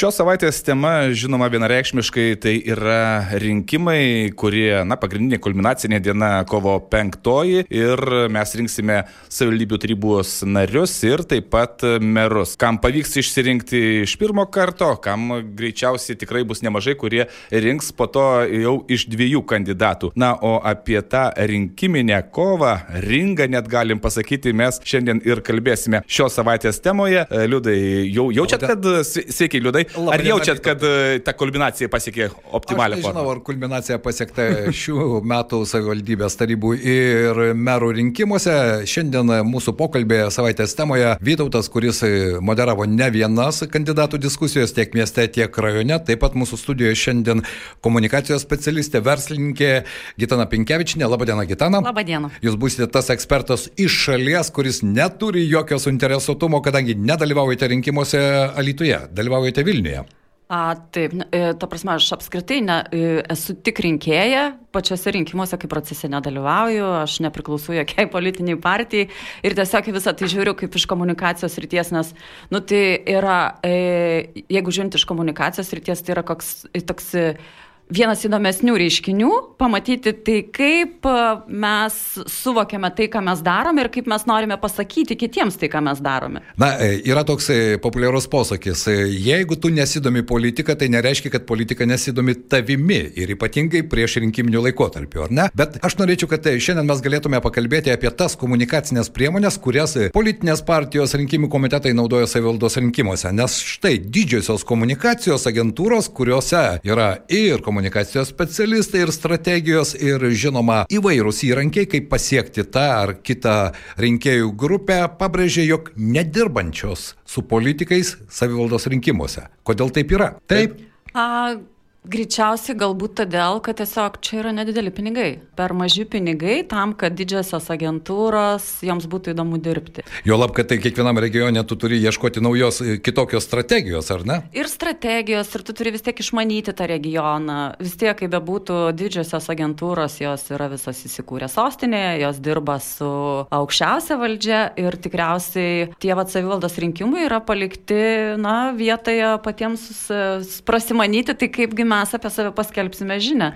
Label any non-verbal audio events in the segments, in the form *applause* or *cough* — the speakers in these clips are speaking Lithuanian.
Šios savaitės tema, žinoma, vienareikšmiškai tai yra rinkimai, kurie, na, pagrindinė kulminacinė diena kovo penktoji ir mes rinksime savivaldybių tarybos narius ir taip pat merus. Kam pavyks išsirinkti iš pirmo karto, kam greičiausiai tikrai bus nemažai, kurie rinks po to jau iš dviejų kandidatų. Na, o apie tą rinkiminę kovą, ringą net galim pasakyti, mes šiandien ir kalbėsime šios savaitės temoje. Liudai, jau jaučiat, kad sveiki, Liudai. Labai Ar jaučiat, kad e, ta kulminacija pasiekė optimalią Aš nežinau, formą? ar kulminacija pasiekta šių metų savivaldybės tarybų ir merų rinkimuose. Šiandien mūsų pokalbėje savaitės temoje Vytautas, kuris moderavo ne vienas kandidatų diskusijos tiek mieste, tiek rajone. Taip pat mūsų studijoje šiandien komunikacijos specialistė, verslininkė Gitana Pinkevičinė. Labadiena, Gitana. Labadiena. Jūs būsite tas ekspertas iš šalies, kuris neturi jokio suinteresuotumo, kadangi nedalyvaujate rinkimuose Alytuje, dalyvaujate Vilniuje. A, taip, e, ta prasme, aš apskritai ne, e, esu tik rinkėja, pačiose rinkimuose kaip procese nedalyvauju, aš nepriklausau jokiai *laughs* politiniai partijai ir tiesiog visą tai žiūriu kaip iš komunikacijos ryties, nes, nu tai yra, e, jeigu žiūrint iš komunikacijos ryties, tai yra koks, toks vienas įdomesnių reiškinių, pamatyti tai, kaip e, mes suvokiame tai, ką mes darome ir kaip mes norime pasakyti kitiems tai, ką mes darome. Na, e, yra toks e, populiarus posakis, jeigu tu nesidomi politika, tai nereiškia, kad politika nesidomi tavimi ir ypatingai prieš rinkiminių laikotarpių, ar ne? Bet aš norėčiau, kad šiandien mes galėtume pakalbėti apie tas komunikacinės priemonės, kurias politinės partijos rinkimų komitetai naudoja savivaldos rinkimuose. Nes štai didžiosios komunikacijos agentūros, kuriuose yra ir komunikacijos specialistai, ir strategijos, ir žinoma įvairūs įrankiai, kaip pasiekti tą ar kitą rinkėjų grupę, pabrėžė, jog nedirbančios su politikais savivaldos rinkimuose. Kodėl taip yra? Taip. A, greičiausiai galbūt todėl, kad tiesiog čia yra nedideli pinigai. Per maži pinigai tam, kad didžiosios agentūros joms būtų įdomu dirbti. Jo lab, kad tai kiekvienam regione tu turi ieškoti naujos, e, kitokios strategijos, ar ne? Ir strategijos, ir tu turi vis tiek išmanyti tą regioną. Vis tiek, kaip bebūtų, didžiosios agentūros, jos yra visas įsikūrę sostinėje, jos dirba su aukščiausia valdžia ir tikriausiai tie vat savivaldos rinkimai yra palikti, na, vietoje patiems prasimanyti, tai kaipgi mes apie save paskelbsime žinę.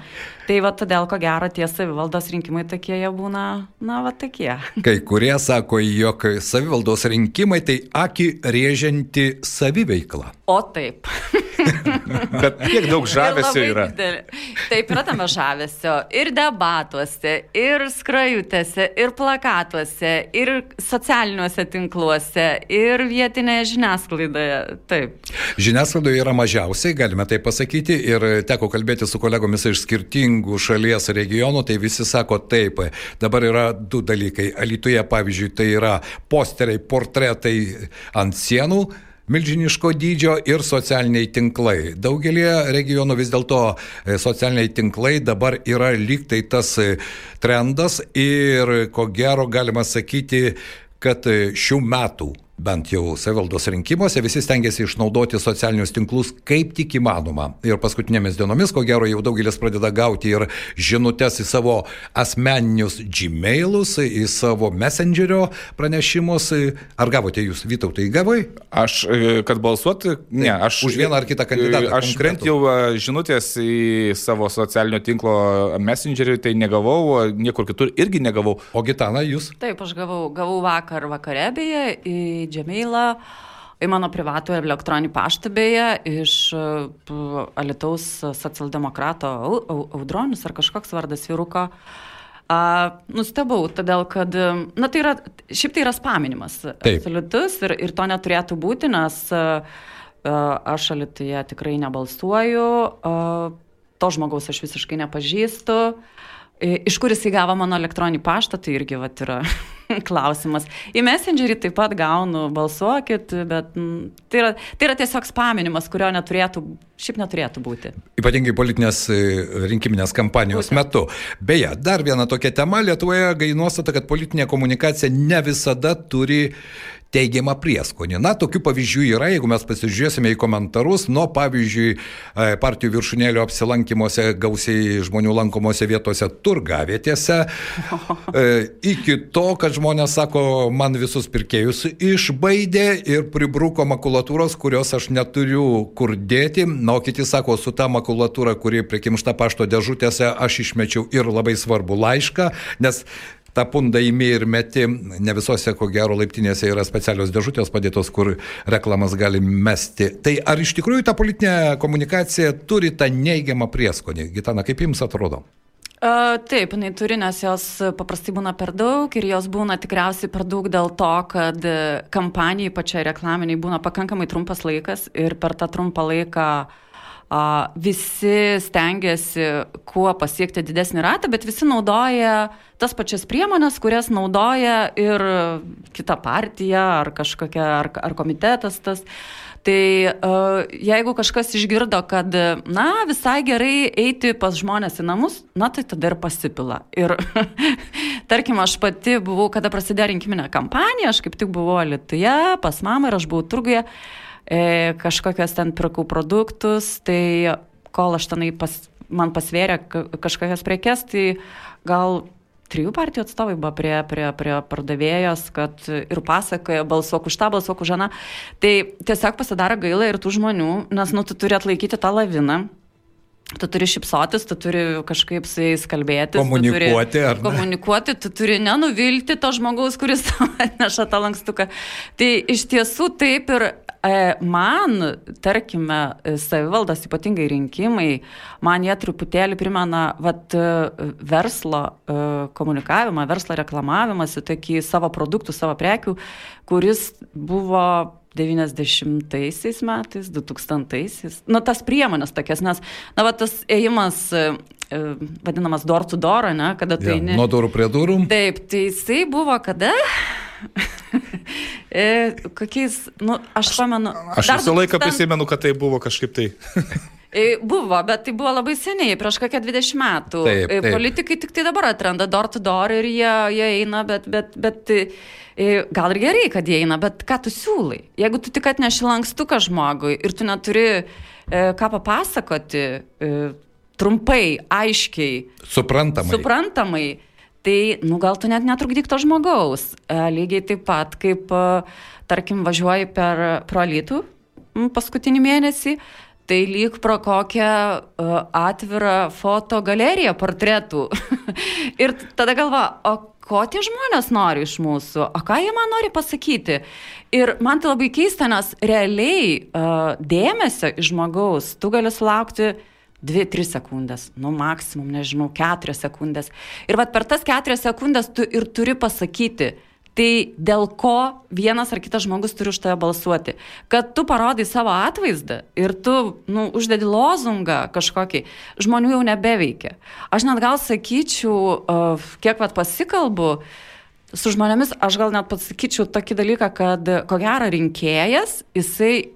Tai va todėl, ko gero, tie savivaldos rinkimai tokie jie būna, na, va tokie. *laughs* Kai kurie sako, jog savivaldos rinkimai tai aki rėžianti saviveikla. O taip. *laughs* *laughs* Bet kiek daug žavesio yra. didelė. Taip yra tame žavesio. Ir debatuose, ir skrajutėse, ir plakatuose, ir socialiniuose tinkluose, ir vietinėje žiniasklaidoje. Taip. Žiniasklaidoje yra mažiausiai, galime tai pasakyti, ir teko kalbėti su kolegomis iš skirtingų šalies regionų, tai visi sako taip. Dabar yra du dalykai. Alytuje, pavyzdžiui, tai yra posteriai, portretai ant sienų. Milžiniško dydžio ir socialiniai tinklai. Daugelį regionų vis dėlto e, socialiniai tinklai dabar yra lyg tai tas e, trendas ir ko gero galima sakyti, kad e, šių metų bent jau savivaldos rinkimuose visi stengiasi išnaudoti socialinius tinklus kaip tik įmanoma. Ir paskutinėmis dienomis, ko gero, jau daugelis pradeda gauti ir žinutės į savo asmeninius gmailus, į savo messengerio pranešimus. Ar gavote jūs, Vytautai, gavai? Aš, e, kad balsuoti, ne, aš. Už vieną ar kitą kandidatą Aš konkretų. bent jau e, žinutės į savo socialinio tinklo messengerį tai negavau, niekur kitur irgi negavau. O Gitana, jūs? Taip, aš gavau, gavau vakar vakare beje į Džemėlą. Į mano privatų elektroninį paštą beje iš e, Alitaus socialdemokrato Au- Au- Audronius ar kažkoks vardas vyruko. A, nustebau, todėl kad, e, na tai yra, šiaip tai yra spaminimas Taip. absoliutus ir, ir to neturėtų būti, nes a, a, aš Alituje tikrai nebalsuoju, a, to žmogaus aš visiškai nepažįstu. I- Iš kur jisai gavo mano elektroninį paštą, tai irgi vat, yra *laughs* klausimas. Į Messengerį taip pat gaunu, balsuokit, bet tai yra, tai yra tiesiog spaminimas, kurio neturėtų šiaip neturėtų būti. Ypatingai politinės e, rinkiminės kampanijos Būtent. metu. Beje, dar viena tokia tema Lietuvoje gai nuostata, kad politinė komunikacija ne visada turi teigiamą prieskonį. Na, tokių pavyzdžių yra, jeigu mes pasižiūrėsime į komentarus, nuo pavyzdžiui e, partijų viršūnėlio apsilankimuose gausiai žmonių lankomose vietose turgavietėse, e, iki to, kad žmonės sako, man visus pirkėjus išbaidė ir pribruko makulatūros, kurios aš neturiu kur dėti, na, o kiti sako, su ta makulatūra, kuri prikimšta pašto dėžutėse, aš išmečiau ir labai svarbu laišką, nes tą pundą įmi ir meti. Ne visose, ko gero, laiptinėse yra specialios dėžutės padėtos, kur reklamas gali mesti. Tai ar iš tikrųjų ta politinė komunikacija turi tą neigiamą prieskonį? Gitana, kaip jums atrodo? Taip, jinai turi, nes jos paprastai būna per daug ir jos būna tikriausiai per daug dėl to, kad kampanijai pačiai reklaminiai būna pakankamai trumpas laikas ir per tą trumpą laiką uh, visi stengiasi kuo pasiekti didesnį ratą, bet visi naudoja tas pačias priemonės, kurias naudoja ir kita partija ar kažkokia, ar, ar komitetas tas. Tai jeigu kažkas išgirdo, kad, na, visai gerai eiti pas žmonės į namus, na, tai tada ir pasipila. Ir, *laughs* tarkim, aš pati buvau, kada prasidėjo rinkiminė kampanija, aš kaip tik buvau Lietuvoje, pas mamą ir aš buvau turguje. E, kažkokias ten pirkau produktus, tai kol aš tenai pas, man pasvėrė kažkokias prekes, tai gal trijų partijų atstovai buvo prie, prie, prie pardavėjos, kad ir pasakoja, balsuok už tą, balsuok už aną. Tai tiesiog pasidaro gaila ir tų žmonių, nes, nu, tu turi atlaikyti tą laviną. Tu turi šipsotis, tu turi kažkaip su jais kalbėti. Komunikuoti, tu ar ne? Komunikuoti, tu turi nenuvilti to žmogaus, kuris atneša tą lankstuką. Tai iš tiesų taip ir man, tarkime, savivaldos ypatingai rinkimai, man jie truputėlį primena vat, verslo e, komunikavimą, verslo reklamavimas, tokį savo produktų, savo prekių, kuris buvo 90-aisiais metais, 2000-aisiais. Nu, tas priemonės tokias, nes, na, va, tas ėjimas, e, vadinamas door to door, ne, kada tai... Ja, nuo durų prie durų. Taip, tai jisai buvo kada? *laughs* e, kokiais, nu, aš pamenu. Aš visą laiką prisimenu, kad tai buvo kažkaip tai. *laughs* E, buvo, bet tai buvo labai seniai, prieš kokią 20 metų. Taip, e, taip. Politikai tik tai dabar atranda door to door ir jie, jie eina, bet, bet, bet gal ir gerai, kad jie eina, bet ką tu siūlai? Jeigu tu tik atneši lankstuką žmogui ir tu neturi ką papasakoti trumpai, aiškiai, suprantamai. suprantamai tai, nu, gal tu net netrukdyk to žmogaus. E, lygiai taip pat, kaip, e, tarkim, važiuoji per prolytų paskutinį mėnesį, tai lyg pro kokią uh, atvirą fotogaleriją portretų. *laughs* ir tada galva, o ko tie žmonės nori iš mūsų, o ką jie man nori pasakyti. Ir man tai labai keista, nes realiai dėmesio iš žmogaus tu gali sulaukti 2-3 sekundės, nu maksimum, nežinau, 4 sekundės. Ir vad per tas 4 sekundės tu ir turi pasakyti, tai dėl ko vienas ar kitas žmogus turi už tave balsuoti. Kad tu parodai savo atvaizdą ir tu nu, uždedi lozungą kažkokį, žmonių jau nebeveikia. Aš net gal sakyčiau, uh, kiek vad pasikalbu, su žmonėmis, aš gal net pasakyčiau tokį dalyką, kad ko gero rinkėjas, jisai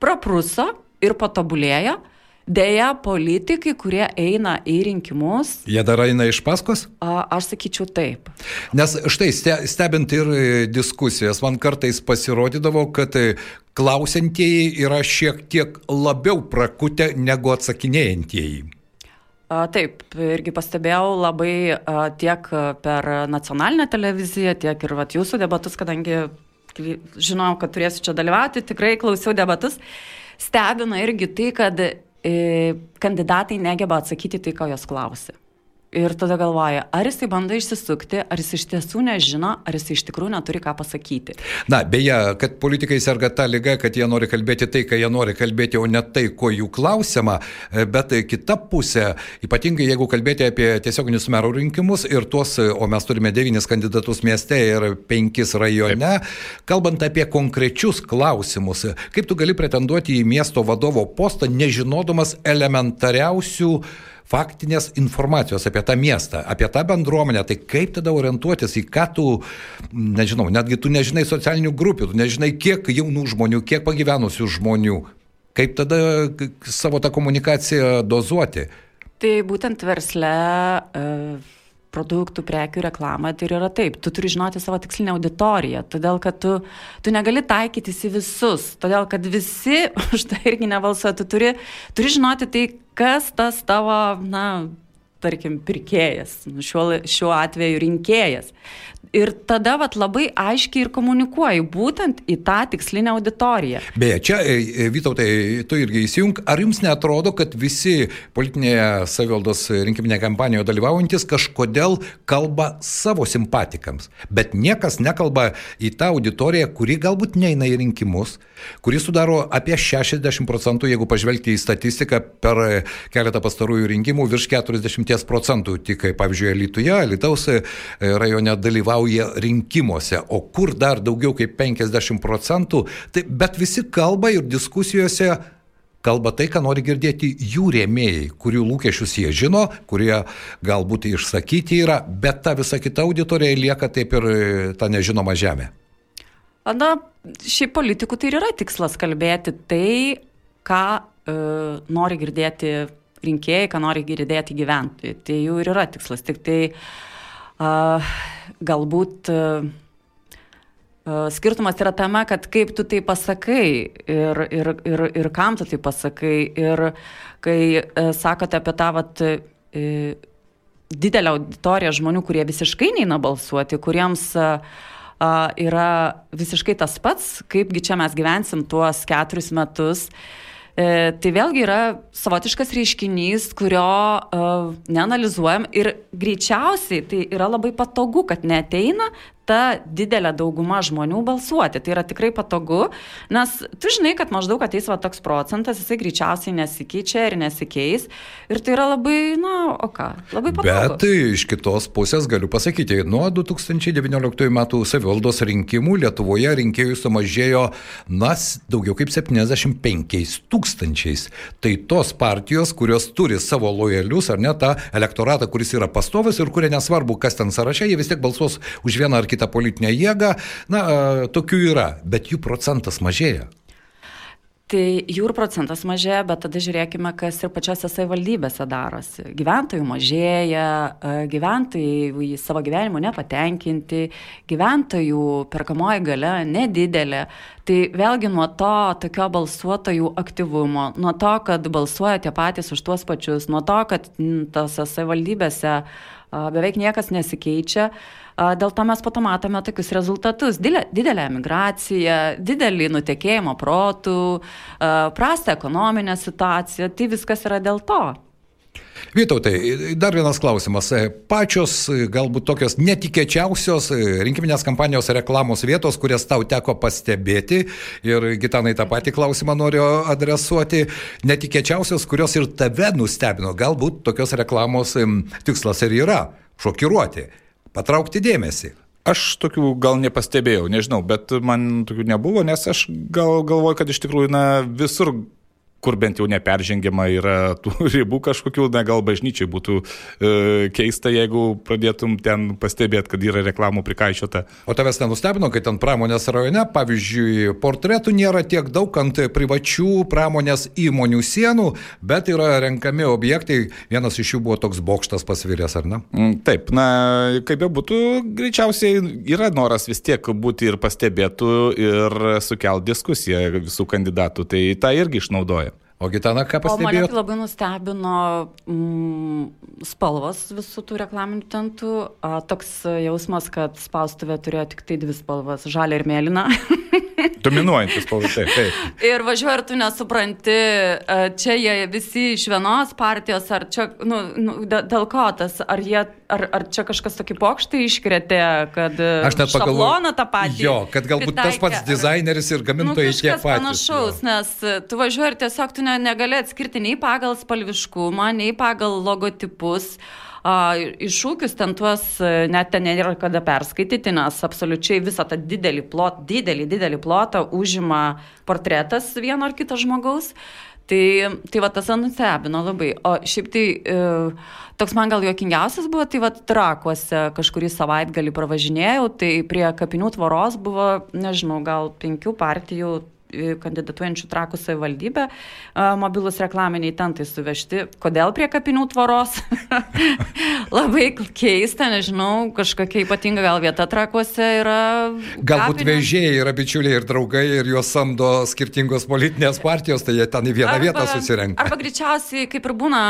prapruso ir patobulėjo, Deja, politikai, kurie eina į rinkimus. Jie dar eina iš paskos? A, aš sakyčiau taip. Nes štai stebint ir e, diskusijas, man kartais pasirodydavo, kad e, klausantieji yra šiek tiek labiau prakutę negu atsakinėjantieji. A, taip, irgi pastebėjau labai a, tiek per nacionalinę televiziją, tiek ir vat, jūsų debatus, kadangi žinau, kad turėsiu čia dalyvauti, tikrai klausiau debatus. Stebina irgi tai, kad kandidatai negeba atsakyti tai, ko jos klausia. Ir tada galvoja, ar jisai bando išsisukti, ar jis iš tiesų nežino, ar jis iš tikrųjų neturi ką pasakyti. Na, beje, kad politikai serga tą lygą, kad jie nori kalbėti tai, ką jie nori kalbėti, o ne tai, ko jų klausiama. Bet kita pusė, ypatingai jeigu kalbėti apie tiesioginius merų rinkimus ir tuos, o mes turime devynis kandidatus mieste ir penkis rajone, kalbant apie konkrečius klausimus, kaip tu gali pretenduoti į miesto vadovo postą, nežinodamas elementariausių faktinės informacijos apie tą miestą, apie tą bendruomenę, tai kaip tada orientuotis į ką tu, nežinau, netgi tu nežinai socialinių grupių, tu nežinai kiek jaunų žmonių, kiek pagyvenusių žmonių. Kaip tada savo tą komunikaciją dozuoti? Tai būtent versle e, produktų, prekių reklamą, tai yra taip, tu turi žinoti savo tikslinę auditoriją, todėl kad tu, tu negali taikytis į visus, todėl kad visi *laughs* už tai irgi nebalsuoja, tu turi, turi žinoti tai, kas tas tavo, na, tarkim, pirkėjas, šiuo, šiuo atveju rinkėjas. Ir tada vat, labai aiškiai ir komunikuoji būtent į tą tikslinę auditoriją. Beje, čia, e, e, Vytautai, tu irgi įsijung, ar jums netrodo, kad visi politinėje savivaldos rinkiminėje kampanijoje dalyvaujantis kažkodėl kalba savo simpatikams, bet niekas nekalba į tą auditoriją, kuri galbūt neina į rinkimus, kuri sudaro apie 60 procentų, jeigu pažvelgti į statistiką per keletą pastarųjų rinkimų, virš 40 procentų, tik, pavyzdžiui, Lietuvoje, Lietuvos rajone dalyvauja dalyvauja rinkimuose, o kur dar daugiau kaip 50 procentų, tai, bet visi kalba ir diskusijose kalba tai, ką nori girdėti jų rėmėjai, kurių lūkesčius jie žino, kurie galbūt išsakyti yra, bet ta visa kita auditorija lieka taip ir e, ta nežinoma žemė. Na, šiaip politikų tai ir yra tikslas kalbėti tai, ką e, nori girdėti rinkėjai, ką nori girdėti gyventojai. Tai jų ir yra tikslas. Tik tai galbūt skirtumas yra tame, kad kaip tu tai pasakai ir, ir, ir, ir kam tu tai pasakai. Ir kai e, sakote apie tą vat, e, didelę auditoriją žmonių, kurie visiškai neina balsuoti, kuriems yra visiškai tas pats, kaipgi čia mes gyvensim tuos keturis metus. E, tai vėlgi yra savotiškas reiškinys, kurio uh, neanalizuojam ir greičiausiai tai yra labai patogu, kad neteina ta didelė dauguma žmonių balsuoti. Tai yra tikrai patogu, nes tu žinai, kad maždaug ateis va toks procentas, jisai greičiausiai nesikeičia ir nesikeis. Ir tai yra labai, na, o ką, labai patogu. Bet tai iš kitos pusės galiu pasakyti, nuo 2019 metų savivaldos rinkimų Lietuvoje rinkėjų sumažėjo, nas, daugiau kaip 75 tūkstančiais. Tai tos partijos, kurios turi savo lojalius, ar ne tą elektoratą, kuris yra pastovas ir kurie nesvarbu, kas ten sąraše, jie vis tiek balsuos už vieną ar kitą kitą politinę jėgą, na, tokių yra, bet jų procentas mažėja. Tai jų ir procentas mažėja, bet tada žiūrėkime, kas ir pačiose savivaldybėse darosi. Gyventojų mažėja, gyventojai savo gyvenimu nepatenkinti, gyventojų perkamoji gale nedidelė. Tai vėlgi nuo to tokio balsuotojų aktyvumo, nuo to, kad balsuoja tie patys už tuos pačius, nuo to, kad tose savivaldybėse beveik niekas nesikeičia. Dėl to mes po to matome tokius rezultatus. Didelė, emigracija, didelį nutekėjimo protų, prastą ekonominę situaciją. Tai viskas yra dėl to. Vytautai, dar vienas klausimas. Pačios galbūt tokios netikėčiausios rinkiminės kampanijos reklamos vietos, kurias tau teko pastebėti ir Gitanai tą patį klausimą noriu adresuoti, netikėčiausios, kurios ir tave nustebino. Galbūt tokios reklamos tikslas ir yra - šokiruoti patraukti dėmesį. Aš tokių gal nepastebėjau, nežinau, bet man tokių nebuvo, nes aš gal galvoju, kad iš tikrųjų na, visur kur bent jau neperžengiama yra tų *laughs* ribų kažkokių, na gal bažnyčiai būtų e, keista, jeigu pradėtum ten pastebėti, kad yra reklamų prikaičiota. O tavęs nenustebino, kad ten pramonės rajone, pavyzdžiui, portretų nėra tiek daug ant privačių pramonės įmonių sienų, bet yra renkami objektai, vienas iš jų buvo toks bokštas pasviręs, ar ne? Mm, taip, na, kaip jau būtų, greičiausiai yra noras vis tiek būti ir pastebėtų ir sukelti diskusiją visų kandidatų, tai tą irgi išnaudoja. O Gitana, ką pastebėjote? Mane tai labai nustebino mm, spalvos visų tų reklaminių tentų. A, toks jausmas, kad spaustuvė turėjo tik tai dvi spalvas - žalia ir mėlyna. *laughs* Dominuojantis spalva, taip, taip. Ir važiuoji, ar tu nesupranti, čia jie visi iš vienos partijos, ar čia, nu, nu dėl ko tas, ar, jie, ar, ar čia kažkas tokį pokštą iškretė, kad Aš net pagalvoju, tą patį. Jo, kad galbūt pritaikė, tas pats dizaineris ir gamintojai nu, tie patys. panašaus, jo. nes tu važiuoji ir tiesiog tu ne, negali atskirti nei pagal spalviškumą, nei pagal logotipus. Iššūkius ten tuos net ten nėra kada perskaityti, nes absoliučiai visą tą didelį plotą, didelį, didelį plotą užima portretas vieno ar kito žmogaus. Tai, tai va tas nustebino labai. O šiaip tai e, toks man gal juokingiausias buvo, tai va trakuose kažkurį savaitgalį pravažinėjau, tai prie kapinių tvoros buvo, nežinau, gal penkių partijų kandidatuojančių trakų savivaldybę, mobilus reklaminiai tentai suvežti. Kodėl prie kapinių tvoros? *laughs* Labai keista, nežinau, kažkokia ypatinga gal vieta trakuose yra. Galbūt kapinių. vežėjai yra bičiuliai ir draugai ir juos samdo skirtingos politinės partijos, tai jie ten į vieną arba, vietą susirenka. Arba greičiausiai, kaip ir būna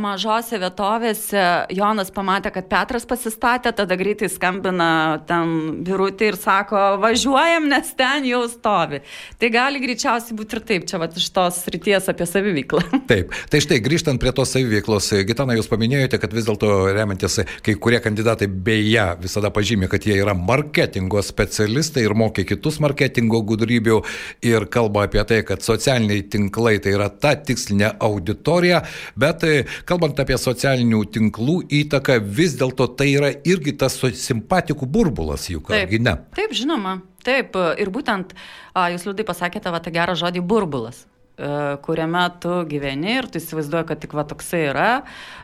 mažose vietovėse, Jonas pamatė, kad Petras pasistatė, tada greitai skambina ten birutį ir sako, važiuojam, nes ten jau stovi. Tai gali greičiausiai būti ir taip, čia va iš tos ryties apie saviveiklą. *laughs* Taip, tai štai grįžtant prie tos saviveiklos, Gitana, jūs paminėjote, kad vis dėlto remiantis, kai kurie kandidatai beje visada pažymė, kad jie yra marketingo specialistai ir mokė kitus marketingo gudrybių ir kalba apie tai, kad socialiniai tinklai tai yra ta tikslinė auditorija, bet kalbant apie socialinių tinklų įtaką, vis dėlto tai yra irgi tas simpatikų burbulas juk, argi ne? Taip, žinoma. Taip, ir būtent jūs liūdai pasakėte va tą gerą žodį burbulas e, kuriame tu gyveni ir tu įsivaizduoji, kad tik va toksai yra.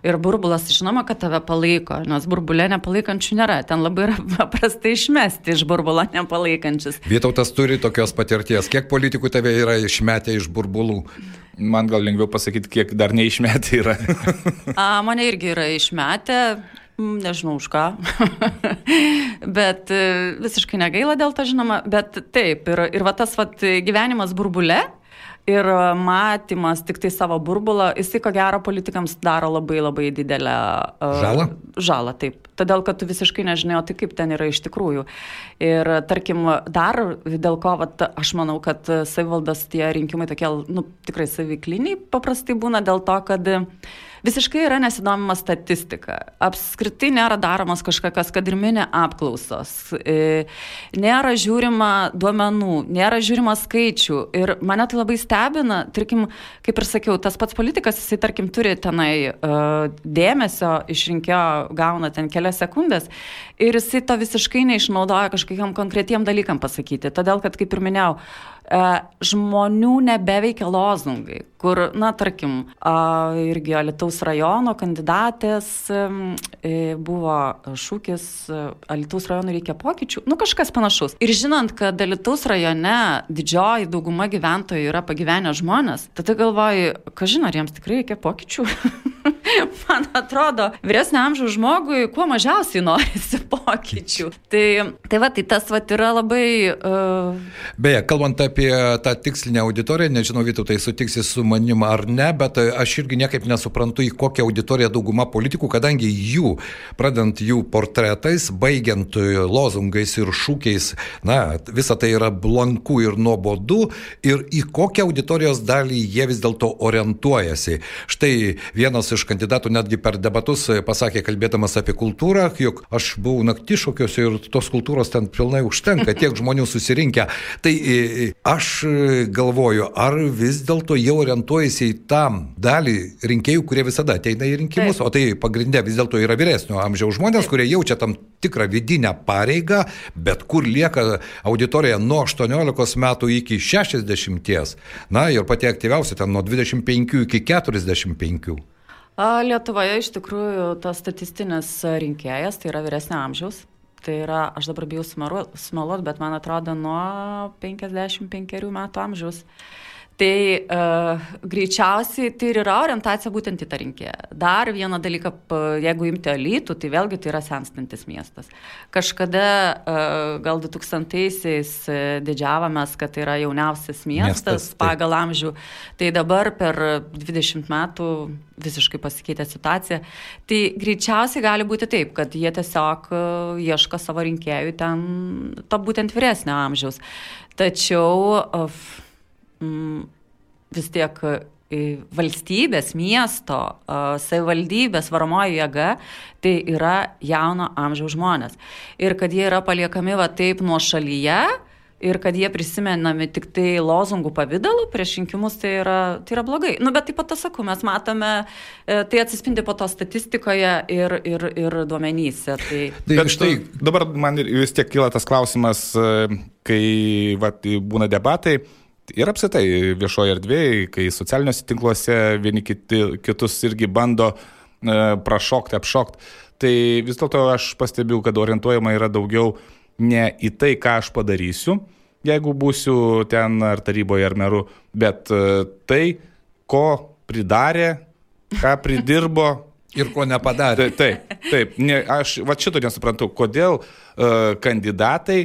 Ir burbulas, žinoma, kad tave palaiko, nes burbulė nepalaikančių nėra. Ten labai yra *laughs* paprastai išmesti iš burbulo nepalaikančius. Vytautas turi tokios patirties. Kiek politikų tave yra išmetę iš burbulų? Man gal lengviau pasakyti, kiek dar neišmetę yra. A, mane irgi yra išmetę. Nežinau už ką, *laughs* bet e, visiškai negaila dėl to, žinoma, bet taip, ir, ir va tas va gyvenimas burbule, ir matymas tik tai savo burbulą, jisai ko gero politikams daro labai labai didelę uh, žalą. Žalą, taip. Todėl, kad tu visiškai nežinai, o tai kaip ten yra iš tikrųjų. Ir tarkim, dar dėl ko, vat, aš manau, kad savivaldas tie rinkimai tokie, nu, tikrai savikliniai paprastai būna dėl to, kad uh, visiškai yra nesidomima statistika. Apskritai nėra daromas kažkokios, kad ir minė apklausos. E, nėra žiūrima duomenų, nėra žiūrima skaičių. Ir mane tai labai stebina, tarkim, kaip ir sakiau, tas pats politikas, jisai, tarkim, turi tenai uh, dėmesio iš rinkėjo, gauna ten kelias sekundės ir jisai to visiškai neišnaudoja kažkokiam konkretiem dalykam pasakyti. Todėl, kad, kaip ir minėjau, E, žmonių nebeveikia lozungai, kur, na, tarkim, irgi Alitaus rajono kandidatės e, buvo šūkis Alitaus rajonui reikia pokyčių, nu kažkas panašus. Ir žinant, kad Alitaus rajone didžioji dauguma gyventojų yra pagyvenę žmonės, tada galvoju, kažin ar jiems tikrai reikia pokyčių. *laughs* Man atrodo, vyresnio amžiaus žmogui kuo mažiausiai norisi pokyčių. Tai, tai va, tai tas va yra labai... Uh... Beje, kalbant apie apie tą tikslinę auditoriją, nežinau, Vytų, tai sutiksi su manim ar ne, bet aš irgi niekaip nesuprantu, į kokią auditoriją dauguma politikų, kadangi jų, pradant jų portretais, baigiant lozungais ir šūkiais, na, visa tai yra blanku ir nuobodu ir į kokią auditorijos dalį jie vis dėlto orientuojasi. Štai vienas iš kandidatų netgi per debatus pasakė, kalbėdamas apie kultūrą, jog aš buvau naktišokiuose ir tos kultūros ten pilnai užtenka, tiek žmonių susirinkę. Tai Aš e, galvoju, ar vis dėlto jau orientuojasi į tam dalį rinkėjų, kurie visada ateina į rinkimus, Taip. o tai pagrindė vis dėlto yra vyresnio amžiaus žmonės, Taip. kurie jaučia tam tikrą vidinę pareigą, bet kur lieka auditorija nuo 18 metų iki 60, na ir pati aktyviausia ten nuo 25 iki 45. Lietuvoje iš tikrųjų tas statistinis rinkėjas, tai yra vyresnio amžiaus, Tai yra, aš dabar bijau smaluot, bet man atrodo nuo 55 metų amžiaus. Tai uh, greičiausiai tai ir yra orientacija būtent į tą rinkėją. Dar vieną dalyką, jeigu imti alytų, tai vėlgi tai yra senstantis miestas. Kažkada, uh, gal 2000-aisiais uh, didžiavomės, kad tai yra jauniausias miestas, miestas pagal tai. amžių. Tai dabar per 20 metų visiškai pasikeitė situacija. Tai greičiausiai gali būti taip, kad jie tiesiog ieško savo rinkėjų ten to būtent vyresnio amžiaus. Tačiau uh, mm, vis tiek valstybės, miesto, savivaldybės varomoji jėga, tai yra jauno amžiaus žmonės. Ir kad jie yra paliekami va taip nuo šalyje, ir kad jie prisimenami tik tai lozungų pavydalu prieš rinkimus, tai yra, tai yra blogai. Nu, bet taip pat, sakau, mes matome, e, tai atsispindi po to statistikoje ir, ir, ir duomenyse. Tai... Tai bet štai dabar man vis tiek kyla tas klausimas, e, kai va, būna debatai ir apsitai viešoje erdvėje, kai socialiniuose tinkluose vieni kiti, kitus irgi bando e, prašokti, apšokti, tai vis dėlto aš pastebiu, kad orientuojama yra daugiau ne į tai, ką aš padarysiu, jeigu būsiu ten ar taryboje, ar meru, bet e, tai, ko pridarė, ką pridirbo. *laughs* Ir ko nepadarė. Taip, taip, taip. Ne, aš va šito nesuprantu, kodėl uh, kandidatai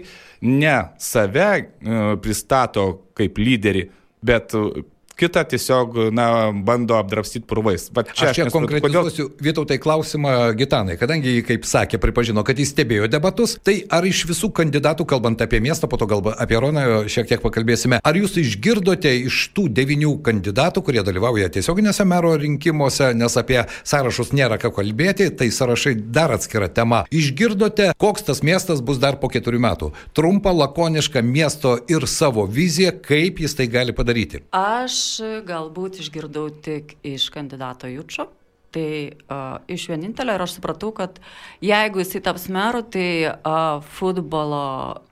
ne save uh, pristato kaip lyderį, bet uh, kitą tiesiog, na, bando apdrapstyti purvais. Va čia aš čia konkretizuosiu kodėl... Vytautai klausimą Gitanai, kadangi jį, kaip sakė, pripažino, kad jis stebėjo debatus, tai ar iš visų kandidatų, kalbant apie miestą, po to gal apie Roną šiek tiek pakalbėsime, ar jūs išgirdote iš tų devinių kandidatų, kurie dalyvauja tiesioginėse mero rinkimuose, nes apie sąrašus nėra ką kalbėti, tai sąrašai dar atskira tema. Išgirdote, koks tas miestas bus dar po keturių metų? Trumpa, lakoniška miesto ir savo vizija, kaip jis tai gali padaryti. Aš galbūt išgirdau tik iš kandidato Jučio. Tai uh, iš vienintelio ir aš supratau, kad jeigu jisai taps meru, tai uh, futbolo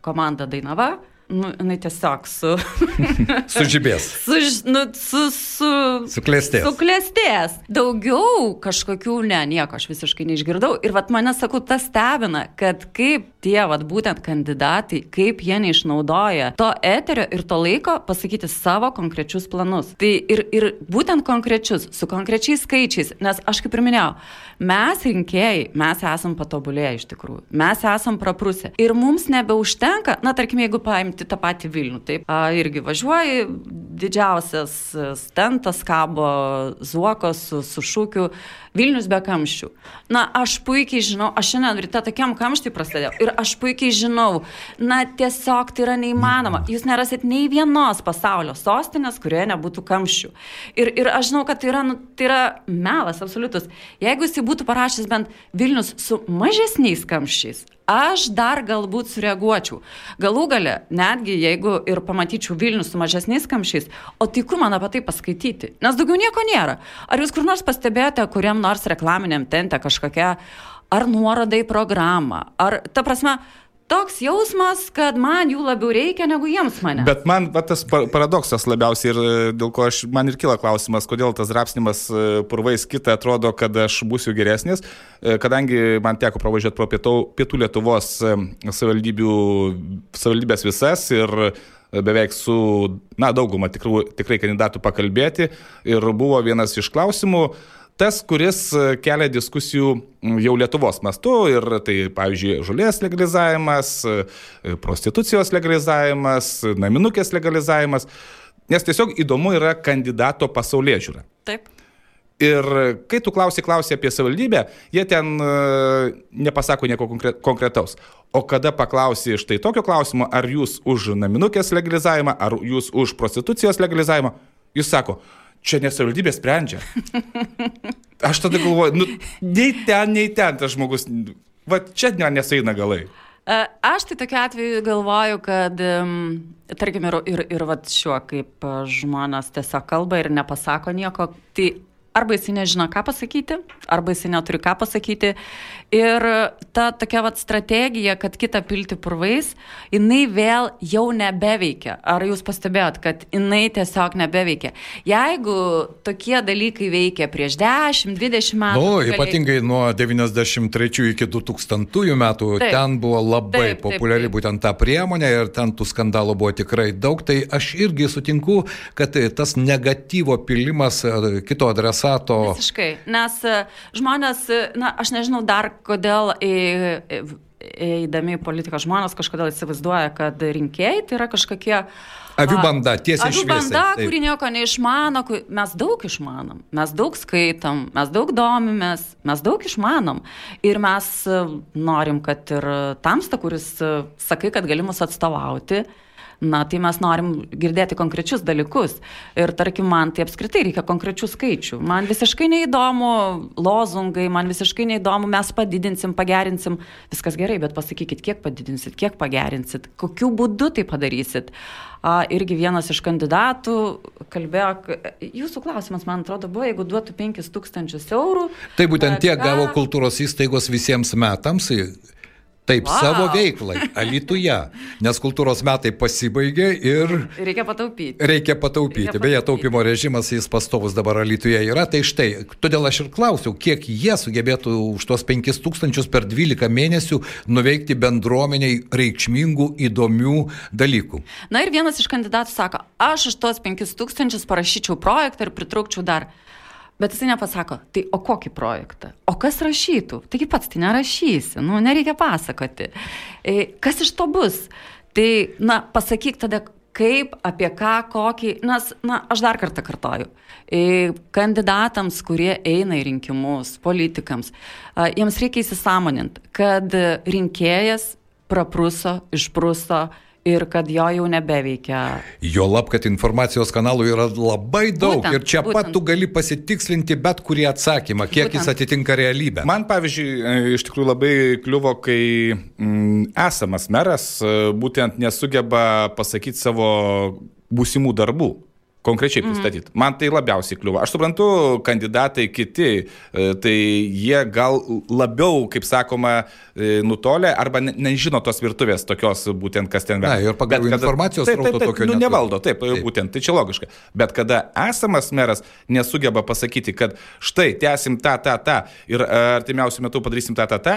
komanda Dainava nu, jinai tiesiog su... *laughs* Sužibės. su, nu, su, su... Suklestės. Suklestės. Daugiau kažkokių, ne, nieko aš visiškai neišgirdau. Ir vat mane, sakau, tas stebina, kad kaip tie, vat būtent kandidatai, kaip jie neišnaudoja to eterio ir to laiko pasakyti savo konkrečius planus. Tai ir, ir būtent konkrečius, su konkrečiais skaičiais, nes aš kaip ir minėjau, mes rinkėjai, mes esam patobulėję iš tikrųjų, mes esam praprusę. Ir mums nebeužtenka, na tarkim, jeigu paimti tą patį Vilnių. Taip, a, irgi važiuoji, didžiausias stentas kabo zuokos su, su šūkiu Vilnius be kamščių. Na, aš puikiai žinau, aš šiandien ryte tokiam kamštį prasidėjau ir aš puikiai žinau, na, tiesiog tai yra neįmanoma. Jūs nerasit nei vienos pasaulio sostinės, kurioje nebūtų kamščių. Ir, ir aš žinau, kad tai yra, nu, tai yra melas absoliutus. Jeigu jis būtų parašęs bent Vilnius su mažesniais kamščiais, aš dar galbūt sureaguočiau. Galų gale, netgi jeigu ir pamatyčiau Vilnius su mažesniais kamščiais, o tai kur man apie tai paskaityti? Nes daugiau nieko nėra. Ar jūs kur nors pastebėjote, kuriam nors reklaminiam tente kažkokia ar nuoroda į programą, ar ta prasme, toks jausmas, kad man jų labiau reikia negu jiems mane. Bet man va, tas paradoksas labiausiai ir e, dėl ko aš, man ir kyla klausimas, kodėl tas rapsnimas e, purvais kitą atrodo, kad aš būsiu geresnis, e, kadangi man teko pravažiuoti pro pietų, pietų Lietuvos savivaldybės visas ir beveik su, na, dauguma tikrų, tikrai kandidatų pakalbėti ir buvo vienas iš klausimų, tas, kuris e, kelia diskusijų jau Lietuvos mastu ir tai, pavyzdžiui, žolės legalizavimas, e, prostitucijos legalizavimas, naminukės legalizavimas, nes tiesiog įdomu yra kandidato pasaulyje žiūra. Taip. Ir kai tu klausi, klausi apie savivaldybę, jie ten uh, nepasako nieko konkretaus. O kada paklausi štai tokio klausimo, ar jūs už naminukės legalizavimą, ar jūs už prostitucijos legalizavimą, jis sako, čia nesavivaldybė sprendžia. Aš tada galvoju, nu, nei ten, nei ten tas žmogus, va čia ne, nesaina galai. E, aš tai tokiu atveju galvoju, kad, tarkim, ir, ir, ir vat šiuo, kaip žmonės tiesiog kalba ir nepasako nieko, tai arba jisai nežino, ką pasakyti, arba jisai neturi ką pasakyti. Ir ta tokia vat strategija, kad kitą pilti purvais, jinai vėl jau nebeveikia. Ar jūs pastebėjot, kad jinai tiesiog nebeveikia? Jeigu tokie dalykai veikia prieš 10-20 metų. Nu, gali... ypatingai nuo 93 iki 2000 metų taip, ten buvo labai taip, populiari taip, taip. būtent ta priemonė ir ten tų skandalų buvo tikrai daug. Tai aš irgi sutinku, kad tas negatyvo pilimas e, kito adresato adresato. Visiškai, nes e, žmonės, e, na, aš nežinau dar, kodėl eidami į politiką žmonės kažkodėl įsivaizduoja, kad rinkėjai tai yra kažkokie Avių banda, tiesiai viso. Avių banda, taip. kuri nieko neišmano, mes daug išmanom, mes daug skaitom, mes daug domimės, mes daug išmanom. Ir mes e, norim, kad ir tamsta, kuris sakai, kad gali mus atstovauti, na, tai mes norim girdėti konkrečius dalykus. Ir tarkim, man tai apskritai reikia konkrečių skaičių. Man visiškai neįdomu lozungai, man visiškai neįdomu, mes padidinsim, pagerinsim. Viskas gerai, bet pasakykit, kiek padidinsit, kiek pagerinsit, kokiu būdu tai padarysit. A, irgi vienas iš kandidatų kalbėjo, jūsų klausimas, man atrodo, buvo, jeigu duotų 5000 eurų. Tai būtent tiek ką... gavo kultūros įstaigos visiems metams Taip, Wow. savo veiklai, Alituje, nes kultūros metai pasibaigė ir Reikia pataupyti. reikia pataupyti. Reikia Beje, pataupyti. taupimo režimas jis pastovus dabar Alituje yra, tai štai, todėl aš ir klausiau, kiek jie sugebėtų už tuos 5000 per 12 mėnesių nuveikti bendruomeniai reikšmingų, įdomių dalykų. Na ir vienas iš kandidatų sako, aš už tos 5000 parašyčiau projektą ir pritraukčiau dar. Bet jisai nepasako, tai o kokį projektą? O kas rašytų? Taigi pats tai nerašysi, nu, nereikia pasakoti. E, Kas iš to bus? Tai, na, pasakyk tada, kaip, apie ką, kokį, nes, na, aš dar kartą kartoju. E, Kandidatams, kurie eina į rinkimus, politikams, jiems reikia įsisamoninti, kad rinkėjas prapruso, išpruso ir kad jo jau nebeveikia Jo lab, kad informacijos kanalų yra labai daug Būtent, ir čia būtent. pat tu gali pasitikslinti bet kurį atsakymą, kiek Būtent. jis atitinka realybę. Man, pavyzdžiui, e, iš tikrųjų labai kliuvo, kai mm, esamas meras e, būtent nesugeba pasakyti savo būsimų darbų. Konkrečiai pristatyti. Mm. Man tai labiausiai kliuvo. Aš suprantu, kandidatai kiti, e, tai jie gal labiau, kaip sakoma, e, nutolę arba ne, nežino tos virtuvės tokios būtent, kas ten Na, veda. ir pagal Bet kada- informacijos taip, taip, taip, tokio nu, nevaldo, taip, Taip. būtent, tai čia logiška. Bet kada esamas meras nesugeba pasakyti, kad štai, tęsim tą, tą, tą ir e, artimiausių metų padarysim tą, tą, tą,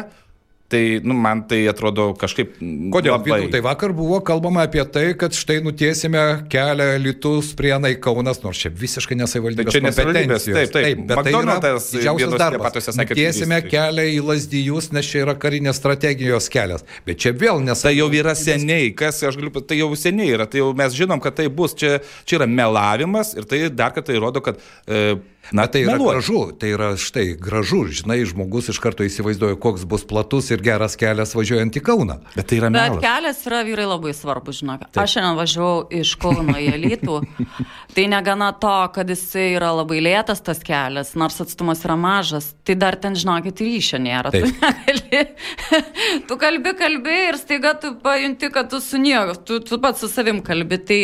tai nu, man tai atrodo kažkaip... Kodėl? labai- tai vakar buvo kalbama apie tai, kad štai nutiesime kelią Litus, Prienai, Kaunas, nors čia visiškai nesavivaldybės Tai čia ne savivaldybės, kompetencijos. taip, taip. bet tai McDonald's didžiausias vietos darbas. Nutiesime kelią į Lasdijus, nes čia yra karinės strategijos kelias. Bet čia vėl nes... Tai jau yra seniai, kas, aš galiu, tai jau seniai yra, tai jau mes žinom, kad tai bus, čia, čia yra melavimas ir tai dar kartą įrodo, kad... E, na, Tai yra meluoja. gražu, tai yra štai gražu, žinai, žmogus iš karto įsivaizduoja, koks bus platus ir geras kelias važiuojant į Kauną. Bet tai yra Bet melas. kelias yra vyrai labai svarbus, žinok. Aš šiandien važiavau iš Kauno į Alytų. *laughs* tai negana to, kad jisai yra labai lėtas tas kelias, nors atstumas yra mažas, tai dar ten, žinokit, ryšio nėra. Tu, Taip. negali, *laughs* tu kalbi, kalbi ir staiga tu pajunti, kad tu su nieko, tu, tu pats su savim kalbi. Tai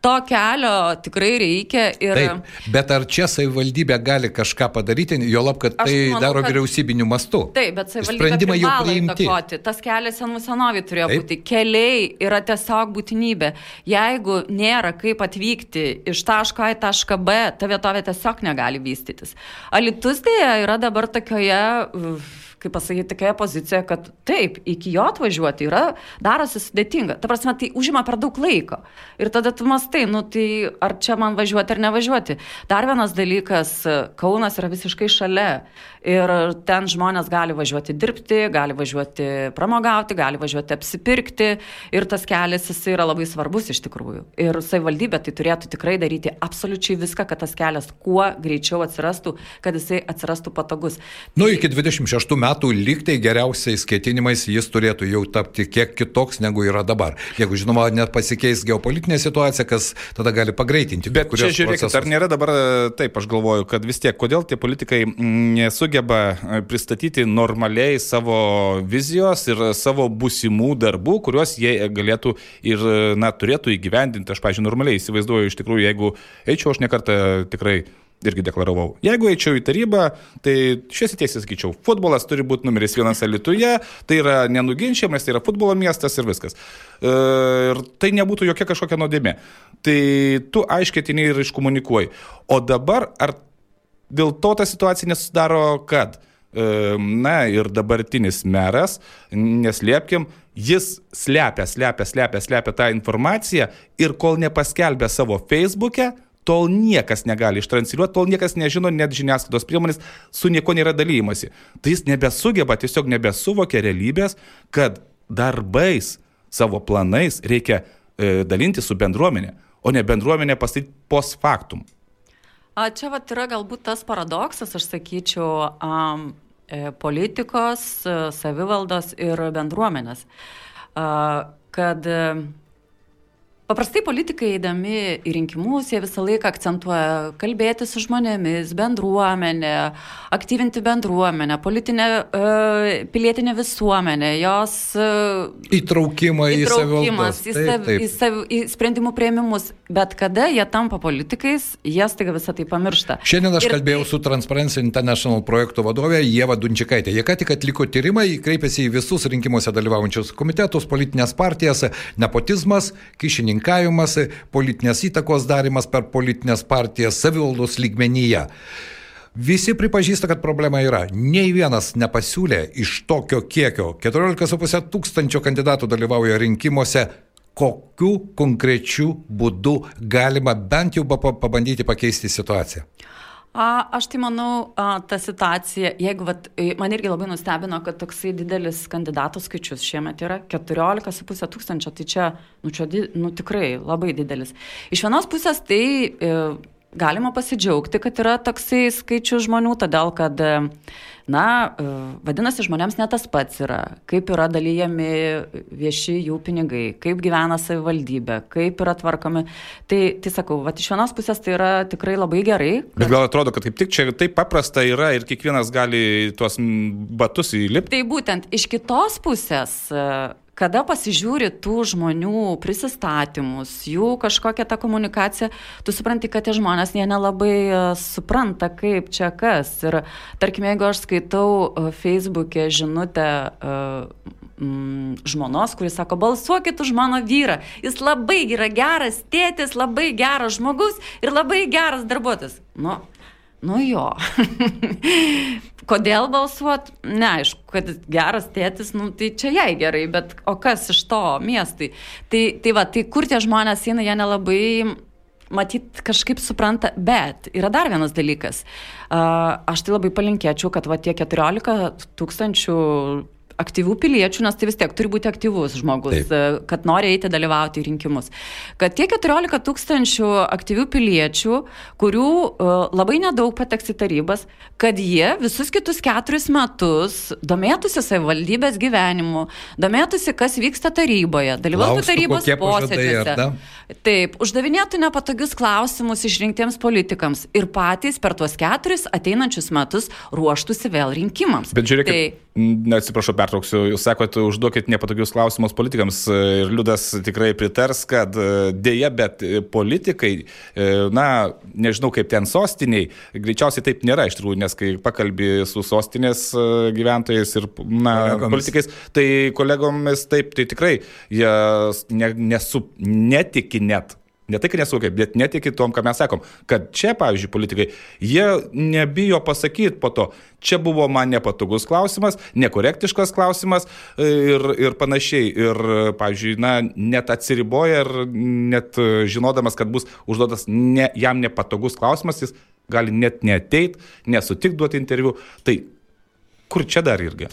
to kelio tikrai reikia. Ir... Taip, bet ar čia savivaldybė gali kažką padaryti, jo lab, kad tai manau, daro kad- vyriausybiniu mastu? Taip, bet savivaldybė jau priimti. įtakoti. Tas kelias senų senovį turėjo Taip. Būti. Keliai yra tiesiog būtinybė. Jeigu nėra kaip atvykti iš taško A į tašką B, ta vietovė tiesiog negali vystytis. Alitus dėja yra dabar tokioje... uf, kaip pasakyti, tokioje pozicijoje, kad taip, iki jo atvažiuoti yra, darosi sudėtinga. Ta prasme, tai užima per daug laiko. Ir tada tu mastai, nu tai ar čia man važiuoti ar nevažiuoti. Dar vienas dalykas, Kaunas yra visiškai šalia. Ir ten žmonės gali važiuoti dirbti, gali važiuoti pramogauti, gali važiuoti apsipirkti. Ir tas kelias jis yra labai svarbus iš tikrųjų. Ir savivaldybė tai turėtų tikrai daryti absoliučiai viską, kad tas kelias kuo greičiau atsirastų, kad jisai atsirastų patogus. Nu, iki 26 metų lygtai geriausiais ketinimais jis turėtų jau tapti kiek kitoks negu yra dabar. Jeigu, žinoma, net pasikeis geopolitinė situacija, kas tada gali pagreitinti. Bet čia žiūrėkit, procesus. ar nėra dabar e, taip, aš galvoju, kad vis tiek, kodėl tie politikai nesugeba e, pristatyti normaliai savo vizijos ir savo būsimų darbų, kuriuos jie galėtų ir, e, na, turėtų įgyvendinti. Aš, pažiūrėjau, normaliai įsivaizduoju iš tikrųjų, jeigu eičiau, aš nekartą tikrai irgi deklaravau. Jeigu eičiau į tarybą, tai šiesi tiesiai sakyčiau, futbolas turi būti numeris vienas Alituje, tai yra nenuginčiamas, tai yra futbolo miestas ir viskas. E, Ir tai nebūtų jokia kažkokia nuodėmė. Tai tu aiškiai atini ir iškomunikuoji. O dabar ar dėl to ta situacija nesusidaro, kad e, Na ir dabartinis meras, neslėpkim, jis slepia, slepia, slepia, slepia tą informaciją ir kol nepaskelbė savo Facebook'e, tol niekas negali ištransliuoti, tol niekas nežino, net žiniasklaidos priemonės su nieko nėra dalyjimasi. Tai jis nebesugeba, tiesiog nebesuvokia realybės, kad darbais, savo planais reikia e, dalinti su bendruomenė, o ne bendruomenė pastatyti post factum. A, Čia vat yra galbūt tas paradoksas, aš sakyčiau, um, politikos, e, savivaldos ir bendruomenės. A, Kad Paprastai politikai eidami į rinkimus, jie visą laiką akcentuoja kalbėti su žmonėmis, bendruomenė, aktyvinti bendruomenę, politinę, uh, pilietinę visuomenę, jos uh, įtraukimą į įtraukimas, į, sav, taip, taip. Į, sav, į sprendimų prieimimus. Bet kada jie tampa politikais, jie staiga visą tai pamiršta. Šiandien aš Ir... kalbėjau su Transparency International projekto vadovė Jėva Dunčikaitė. Jie ką tik atliko tyrimą, kreipėsi į visus rinkimuose dalyvaujančius komitetus, politinės partijas, nepotizmas, kišininkas tarpininkavimas, politinės įtakos darimas per politinės partijas savivaldos lygmenyje. Visi pripažįsta, kad problema yra. Nei vienas nepasiūlė iš tokio kiekio. 14,5 tūkstančio kandidatų dalyvauja rinkimuose. Kokiu konkrečiu būdu galima bent jau pabandyti pakeisti situaciją? A, aš tai manau, a, ta situacija, jeigu, vat, man irgi labai nustebino, kad toksai didelis kandidatų skaičius šiemet yra 14,5 tūkstančio, tai čia, nu, čia nu, tikrai labai didelis. Iš vienos pusės tai e, galima pasidžiaugti, kad yra toksai skaičius žmonių, todėl kad e, Na, e, vadinasi, žmonėms ne tas pats yra, kaip yra dalyjami vieši jų pinigai, kaip gyvena savivaldybė, kaip yra tvarkomi. Tai, tai sakau, va, iš vienos pusės tai yra tikrai labai gerai. Kad... Bet gal atrodo, kad kaip tik čia taip paprasta yra ir kiekvienas gali tuos batus įlipti. Tai būtent iš kitos pusės kada pasižiūri tų žmonių prisistatymus, jų kažkokią tą komunikaciją, tu supranti, kad tie žmonės jie nelabai e, supranta, kaip čia kas. Ir tarkim, jeigu aš skaitau e, Facebook'e žinutę mm, žmonos, kuris sako, balsuokit už mano vyrą, jis labai yra geras tėtis, labai geras žmogus ir labai geras darbuotojas. Nu, nu jo. *laughs* Kodėl balsuot? Neaišku, kad geras tėtis, nu, tai čia jai gerai, bet o kas iš to miestai? Tai, tai va, tai kur tie žmonės eina, jie nelabai matyt, kažkaip supranta, bet yra dar vienas dalykas. Aš tai labai palinkėčiau, kad va tie 14 tūkstančių aktyvių piliečių, nes tai vis tiek turi būti aktyvus žmogus, Taip. E, kad nori eiti dalyvauti į rinkimus. Kad tie 14 tūkstančių aktyvių piliečių, kurių uh, labai nedaug pateks į tarybas, kad jie visus kitus keturis metus domėtųsi savivaldybės gyvenimu, domėtųsi, kas vyksta taryboje, dalyvautų tarybos posėdžiuose. Taip, uždavinėtų nepatogius klausimus išrinktiems politikams ir patys per tuos keturis ateinančius metus ruoštųsi vėl rinkimams. Bet žiūrėkit, tai, neatsiprašau, pertrauksiu, jūs sakote, užduokit nepatogius klausimus politikams ir Liudas tikrai pritars, kad e, dėja, bet politikai, e, na, nežinau kaip ten sostiniai, greičiausiai taip nėra iš tikrųjų, nes kai pakalbi su sostinės e, gyventojais ir, na, kolegomis. politikais, tai kolegomis taip, tai tikrai jie ne, nesu, netiki net. Ne tai, kad nesuvokia, bet netiki tom, ką mes sakom. Kad čia, pavyzdžiui, politikai, jie nebijo pasakyti po to, čia buvo man nepatogus klausimas, nekorektiškas klausimas ir, ir panašiai. Ir, pavyzdžiui, na, net atsiriboja ir net žinodamas, kad bus užduotas ne, jam nepatogus klausimas, jis gali net neateit, nesutik duoti interviu. Tai kur čia dar irgi?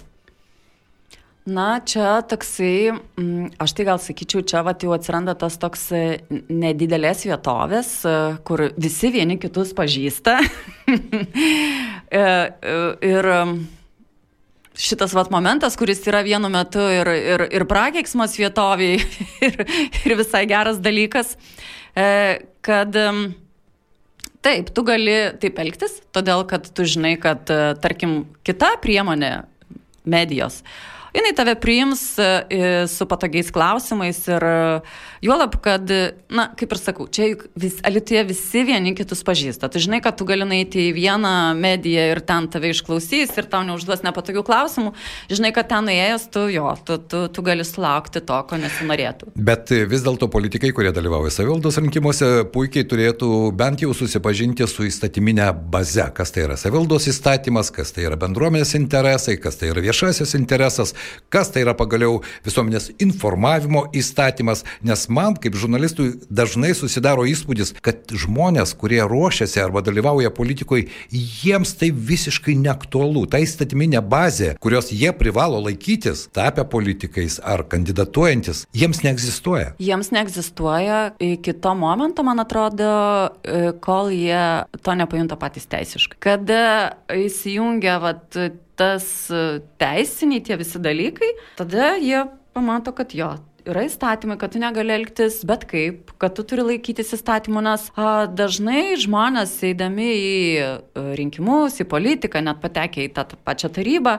Na, čia toksai, mm, aš tai gal sakyčiau, čia vat, jau atsiranda tas toks e, nedidelės vietovės, e, kur visi vieni kitus pažįsta. *laughs* E, ir šitas vat momentas, kuris yra vienu metu ir, ir, ir prakeiksmas vietoviai, *laughs* ir, ir visai geras dalykas, kad taip, tu gali taip elgtis, todėl kad tu žinai, kad, tarkim, kita priemonė medijos, uh, jinai tave priims e, su patogiais klausimais ir e, juolab, kad, na, kaip ir sakau, čia juk vis, Alituje visi vieni kitus pažįsta. Tu žinai, kad tu gali nueiti į vieną mediją ir ten tave išklausys ir tau neužduos nepatogių klausimų. Žinai, kad ten nuėjęs tu jo, tu, tu, tu gali sulaukti to, ko nesinorėtų. Bet vis dėlto politikai, kurie dalyvauja savivaldos rinkimuose, puikiai turėtų bent jau susipažinti su įstatyminė baze, kas tai yra savivaldos įstatymas, kas tai yra bendruomenės interesai, kas tai yra viešasis interesas, kas tai yra pagaliau visuomenės informavimo įstatymas, nes man kaip žurnalistui dažnai susidaro įspūdis, kad žmonės, kurie ruošiasi arba dalyvauja politikoje, jiems tai visiškai neaktualu. Ta įstatyminė bazė, kurios jie privalo laikytis, tapę politikais ar kandidatuojantis, jiems neegzistuoja. Jiems neegzistuoja iki to momento, man atrodo, kol jie to nepajunta patys teisiškai. Kada įsijungia vat, tas e, teisiniai tie visi dalykai, tada jie pamato, kad jo, yra įstatymai, kad tu negali elgtis bet kaip, kad tu turi laikytis įstatymų, nes a, dažnai žmonės eidami į a, rinkimus, į politiką, net patekę į tą, tą pačią tarybą,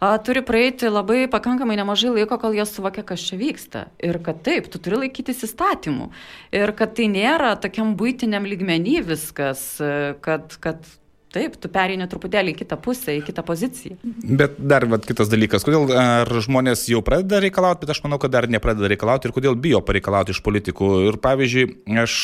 a, turi praeiti labai pakankamai nemažai laiko, kol jie suvokia, kas čia vyksta. Ir kad taip, tu turi laikytis įstatymų. Ir kad tai nėra tokiam būtiniam lygmenį viskas, kad, kad Taip, tu pereini truputėlį į kitą pusę, į kitą poziciją. Bet dar vat, kitas dalykas, kodėl ar žmonės jau pradeda reikalauti, bet aš manau, kad dar nepradeda reikalauti ir kodėl bijo pareikalauti iš politikų. Ir pavyzdžiui, aš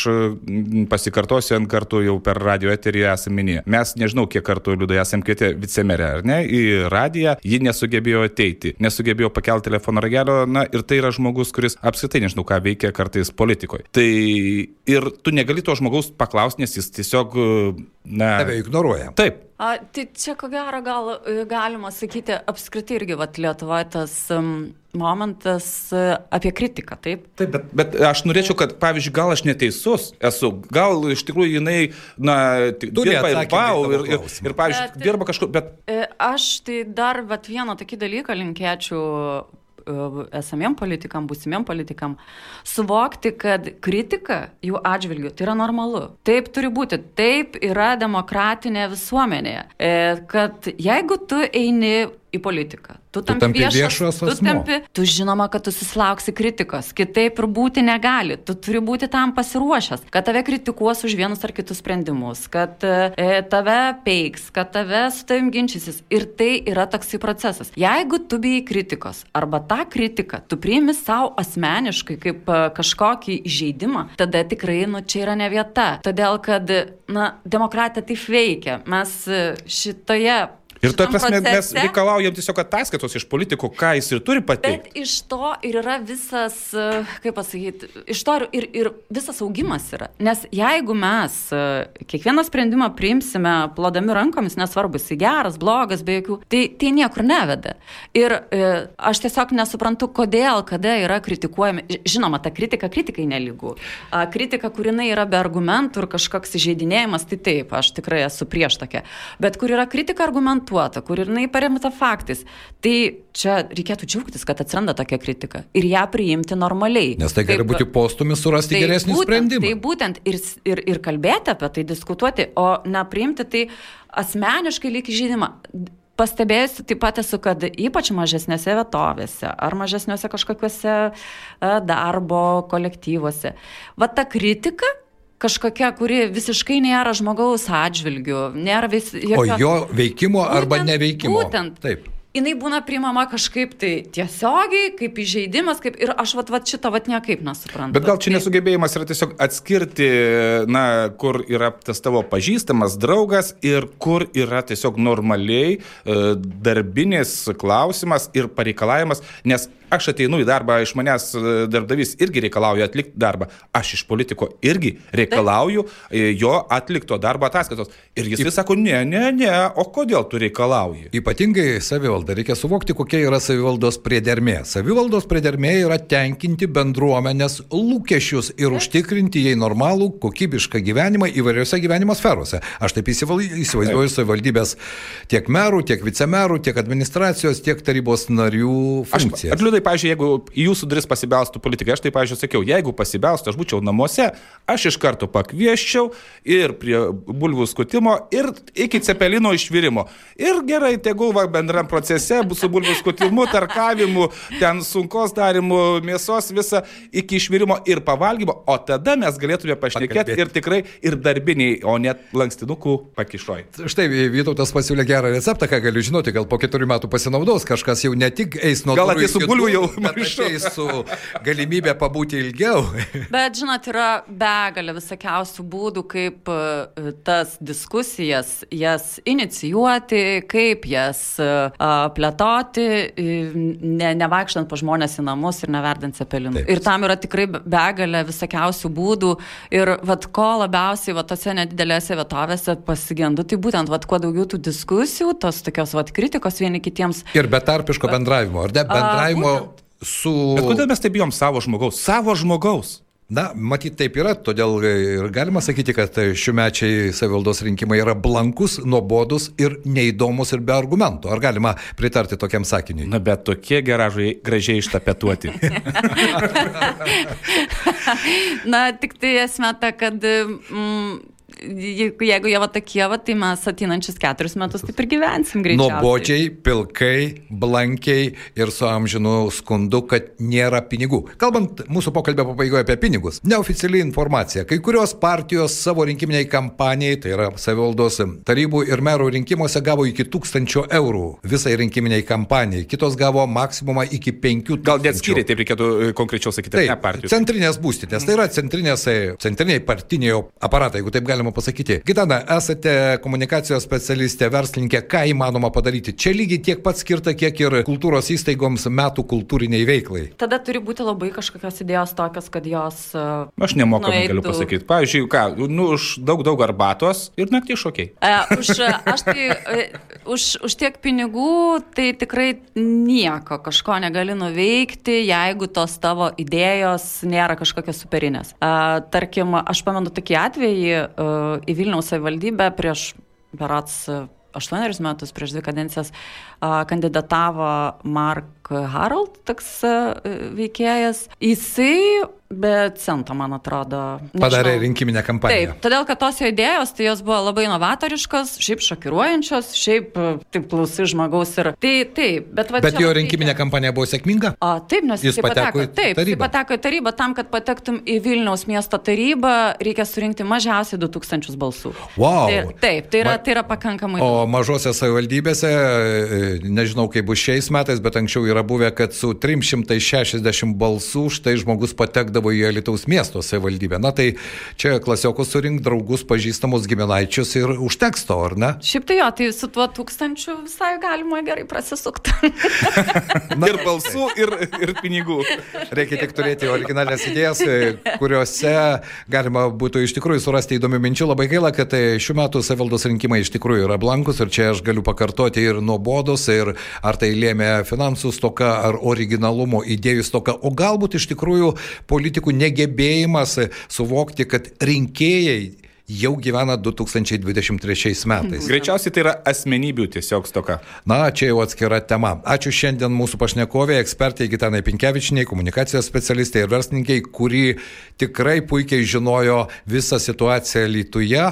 pasikartosiu ant kartų jau per radio eterį esame minėję. Mes nežinau, kiek kartų liudai esame kvietę vicemerę, ar ne, į radiją, ji nesugebėjo ateiti, nesugebėjo pakelti telefono ragelio, na ir tai yra žmogus, kuris apskritai nežinau, ką veikia kartais politikoje. Tai ir tu negali to žmogaus paklausti, nes jis tiesiog, na... Tave ignoruoja. Taip. A, tai čia ko gero gal e, galima sakyti apskritai irgi vat, Lietuvoje tas um, momentas uh, apie kritiką, taip? Taip, bet, bet aš norėčiau, kad, pavyzdžiui, gal aš neteisus esu, gal iš tikrųjų jinai, na, dirba ir pau, ir, ir, klausimą. ir, pavyzdžiui, Bet- dirba kažkur, bet E, Aš tai dar vat, vieną tokį dalyką linkėčiau e, esamiem politikam, būsimiem politikam, suvokti, kad kritika jų atžvilgių tai yra normalu. Taip turi būti, taip yra demokratinė visuomenėje. E, Kad jeigu tu eini į politiką, tu, Tu tampi viešas tu, asmuo. tampi, tu žinoma, kad tu susilauksi kritikos, kitaip ir būti negali, tu turi būti tam pasiruošęs, kad tave kritikuos už vienus ar kitus sprendimus, kad e, tave peiks, kad tave su tavim ginčysis ir tai yra toksai procesas. Jeigu tu bijai kritikos arba tą kritiką tu priimi savo asmeniškai kaip e, kažkokį įžeidimą, tada tikrai, nu, čia yra ne vieta. Todėl, kad, na, demokratija taip veikia. Mes e, šitoje Ir šitam prasme mes procese- reikalaujam tiesiog ataskaitos iš politikų, ką jis ir turi pateikti. Bet iš to ir yra visas, kaip pasakyti, iš to ir, ir, visas augimas yra. Nes jeigu mes e, kiekvieną sprendimą priimsime plodami rankomis, nesvarbu, jis geras, blogas, be jokių, tai, tai niekur neveda. Ir e, aš tiesiog nesuprantu, kodėl, kada yra kritikuojami. Žinoma, ta kritika kritikai nelygų. A, kritika, kur jinai yra be argumentų ir kažkoks įžeidinėjimas, tai taip, aš tikrai esu prieš tokią. Bet kur yra kritika argumentuota, kur jinai paremta faktais, tai čia reikėtų džiaugtis, kad atsiranda tokia kritika ir ją priimti normaliai. Nes tai gali Kaip- būti postumis surasti Tai geresnį būtent, sprendimą. Tai būtent ir, ir, ir kalbėti apie tai, diskutuoti, o nepriimti tai asmeniškai lyg žydimą. Pastebėjusi taip pat esu, kad ypač mažesnėse vietovėse ar mažesniuose kažkokiuose e, darbo kolektyvuose, va ta kritika kažkokia, kuri visiškai nėra žmogaus atžvilgių, nėra vis... O jo veikimo arba Būtent- neveikimo. Būtent. Taip. Jinai būna priimama kažkaip tai tiesiogiai, kaip įžeidimas, kaip ir aš vat, vat šitą vat niekaip nesuprantu. Bet gal čia Tai- nesugebėjimas yra tiesiog atskirti, na, kur yra tas tavo pažįstamas draugas ir kur yra tiesiog normaliai e, darbinis klausimas ir pareikalavimas, nes aš ateinu į darbą, iš manęs e, darbdavys irgi reikalauja atlikti darbą, aš iš politiko irgi reikalauju e, jo atlikto darbo ataskaitos. Ir jis vis sako, ne, ne, ne, o kodėl tu reikalauji? Ypatingai savivalda. Reikia suvokti, kokia yra savivaldos priedermė. Savivaldos priedermė yra tenkinti bendruomenės lūkesčius ir užtikrinti jai normalų, kokybišką gyvenimą įvairiose gyvenimo sferose. Aš taip įsival- įsivaizduoju savivaldybės tiek merų, tiek vicemerų, tiek administracijos, tiek tarybos narių Aš, funkcijas. aš liūdai, pažiūrėjau, jeigu į jūsų duris pasibelstų politikai, aš tai, pažiūrėjau, sakiau, jeigu pasibelstų, aš būčiau namuose, aš iš karto pakvieščiau ir prie bulvių skutimo, ir iki cepelino išvirimo. Ir gerai, tegul va bendram procese bus su bulvių skutimu, tarkavimu, ten sunkos darimu, mėsos visą iki išvirimo ir pavalgymo, o tada mes galėtume pašnekėti ir tikrai ir darbiniai, o net lankstinukų pakišoj. Štai Vytautas pasiūlė gerą receptą, ką galiu žinoti, gal po keturių metų pasinaudos, kažkas jau ne tik eis nuo Gal ateis su iki durų, jau ateis su galimybė pabūti ilgiau. *laughs* Bet, žinot, yra begalė visokiausių būdų, kaip e, tas diskusijas, jas inicijuoti, kaip jas e, a, plėtoti, ne, nevaikštant pa žmonės į namus ir neverdant cepelinų. Ir tam yra tikrai begalė visokiausių būdų. Ir vad ko labiausiai va tose nedidelėse vietovėse pasigendu, tai būtent vad kuo daugiau tų diskusijų, tos tokios vad kritikos vieni kitiems. Ir betarpiško bendravimo, ar ne? Bendravimo. Su... Bet kodėl mes taip bijom savo žmogaus? Savo žmogaus. Na, matyt, taip yra, todėl ir galima sakyti, kad šiumečiai savivaldos rinkimai yra blankus, nuobodus ir neįdomus ir be argumentų. Ar galima pritarti tokiam sakiniui? Na, bet tokie garažai gražiai ištapetuoti. *laughs* Na, tik tai esmė ta, kad mm, jeigu jie va tokie, va, tai mes ateinančius keturis metus taip ir gyvensim greičiausiai. Nuobodžiai, pilkai, blankiai ir su amžinu skundu, kad nėra pinigų. Kalbant mūsų pokalbio pabaigoje apie pinigus, neoficiali informacija. Kai kurios partijos savo rinkiminiai kampanijai, tai yra savivaldos tarybų ir merų rinkimuose, gavo iki 1000 eurų visai rinkiminiai kampanijai. Kitos gavo maksimumą iki 5000. Gal net skyriai, taip reikėtų e, konkrečiau sakyti, taip, ne partijos. Centrinės būstinės, tai yra centrinės, e, centriniai partiniai aparatai, jeigu taip galima galima pasakyti. Gitana, esate komunikacijos specialistė, verslininkė, ką įmanoma padaryti? Čia lygiai tiek pat skirta, kiek ir kultūros įstaigoms metų kultūriniai veiklai. Tada turi būti labai kažkokios idėjos tokios, kad jos... Uh, Aš nemokamai nueitų... galiu pasakyti. Pavyzdžiui, ką, nu, už daug, daug arbatos ir naktį šokiai. Uh, už, aš tai, uh, už, už tiek pinigų tai tikrai nieko kažko negali nuveikti, jeigu tos tavo idėjos nėra kažkokios superinės. Uh, tarkim, aš pamenu tokį atvejį, uh, į Vilniaus savivaldybę prieš berats aštuonerius metus, prieš dvi kadencijas, kandidatavo Mark Harold, toks veikėjas. Jisai be cento, man atrodo. Nežinau. Padarė rinkiminę kampaniją. Taip, todėl, kad tos jo idėjos, tai jos buvo labai novatoriškos, šiaip šokiruojančios, šiaip taip klausi žmogaus ir... Tai taip, bet va, Bet jo rinkiminė reikia... kampanija buvo sėkminga? O, taip, nes jis pateko, pateko, taip, jis pateko į tarybą. Tam, kad patektum į Vilniaus miesto tarybą, reikia surinkti mažiausiai 2000 balsų. Wow. Tai, taip, tai yra, Ma... tai yra pakankamai. O mažose savivaldybėse, e, nežinau kaip bus šiais metais, bet anksčiau yra buvę, kad su 360 balsų štai žmogus patekdavo į Alitaus miesto savivaldybę. Na tai čia klasiokus surink draugus, pažįstamus giminaičius ir užteks to, ar ne? Šiaip tai jo, tai su tuo tūkstančiu visai galima gerai prasisukti. *laughs* Na, ir balsų, ir, ir pinigų. Reikia tik turėti originalias idėjas, kuriuose galima būtų iš tikrųjų surasti įdomių minčių. Labai gaila, kad šiuo metu savivaldos rinkimai iš tikrųjų yra blankus ir čia aš galiu pakartoti ir nuobodus, ir ar tai lėmė finansų stoka, ar originalumo idėjų stoka, o galbūt iš tikrųjų politikų negebėjimas suvokti, kad rinkėjai jau gyvena 2023 metais. Greičiausiai tai yra asmenybių tiesiog stoka. Na, čia jau atskira tema. Ačiū šiandien mūsų pašnekovė, ekspertai Gitanai Pinkevičiniai, komunikacijos specialistai ir verslininkai, kuri tikrai puikiai žinojo visą situaciją Lietuvoje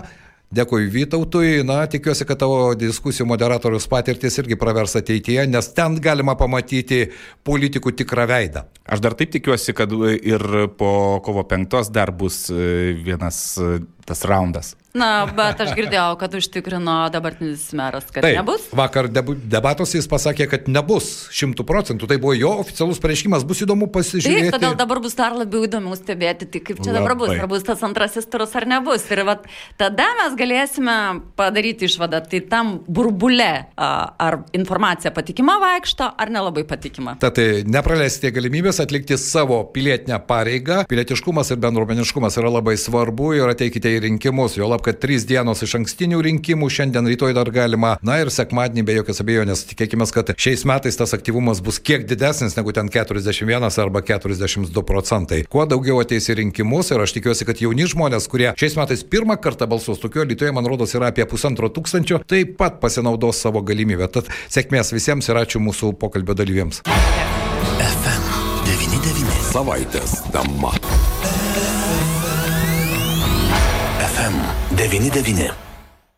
Dėkui Vytautui, na, tikiuosi, kad tavo diskusijų moderatorius patirtis irgi pravers ateityje, nes ten galima pamatyti politikų tikrą veidą. Aš dar taip tikiuosi, kad ir po kovo penktos dar bus e, vienas e, tas raundas. Na, bet aš girdėjau, kad užtikrino dabartinis meras, kad Taip, nebus. Vakar debatos jis pasakė, kad nebus šimtų procentų. Tai buvo jo oficialus pareiškimas, bus įdomu pasižiūrėti. Taip, todėl dabar bus dar labiau įdomu stebėti, tai kaip čia Labai. dabar bus, ar bus tas antrasis turas ar nebus. Ir vat, tada mes galėsime padaryti išvadą, tai tam burbule, ar informacija patikima vaikšto, ar nelabai patikima. Tad tai nepraleiskite galimybės atlikti savo pilietinę pareigą. Pilietiškumas ir bendruomeniškumas yra labai svarbu ir ateikite į rinkimus. Jo lab, kad trys dienos iš ankstinių rinkimų, šiandien rytoj dar galima, na ir sekmadienį be jokios abejonės, tikėkime, kad šiais metais tas aktyvumas bus kiek didesnis negu ten 41 arba 42 procentai. Kuo daugiau ateis į rinkimus ir aš tikiuosi, kad jauni žmonės, kurie šiais metais pirmą kartą balsuos, tokio Lietuvoje, man rodos, yra apie pusantro tūkstančio, taip pat pasinaudos savo galimybę. Tad sėkmės visiems ir ačiū mūsų pokalbio dalyviams. FM99 savaitės tema. 99.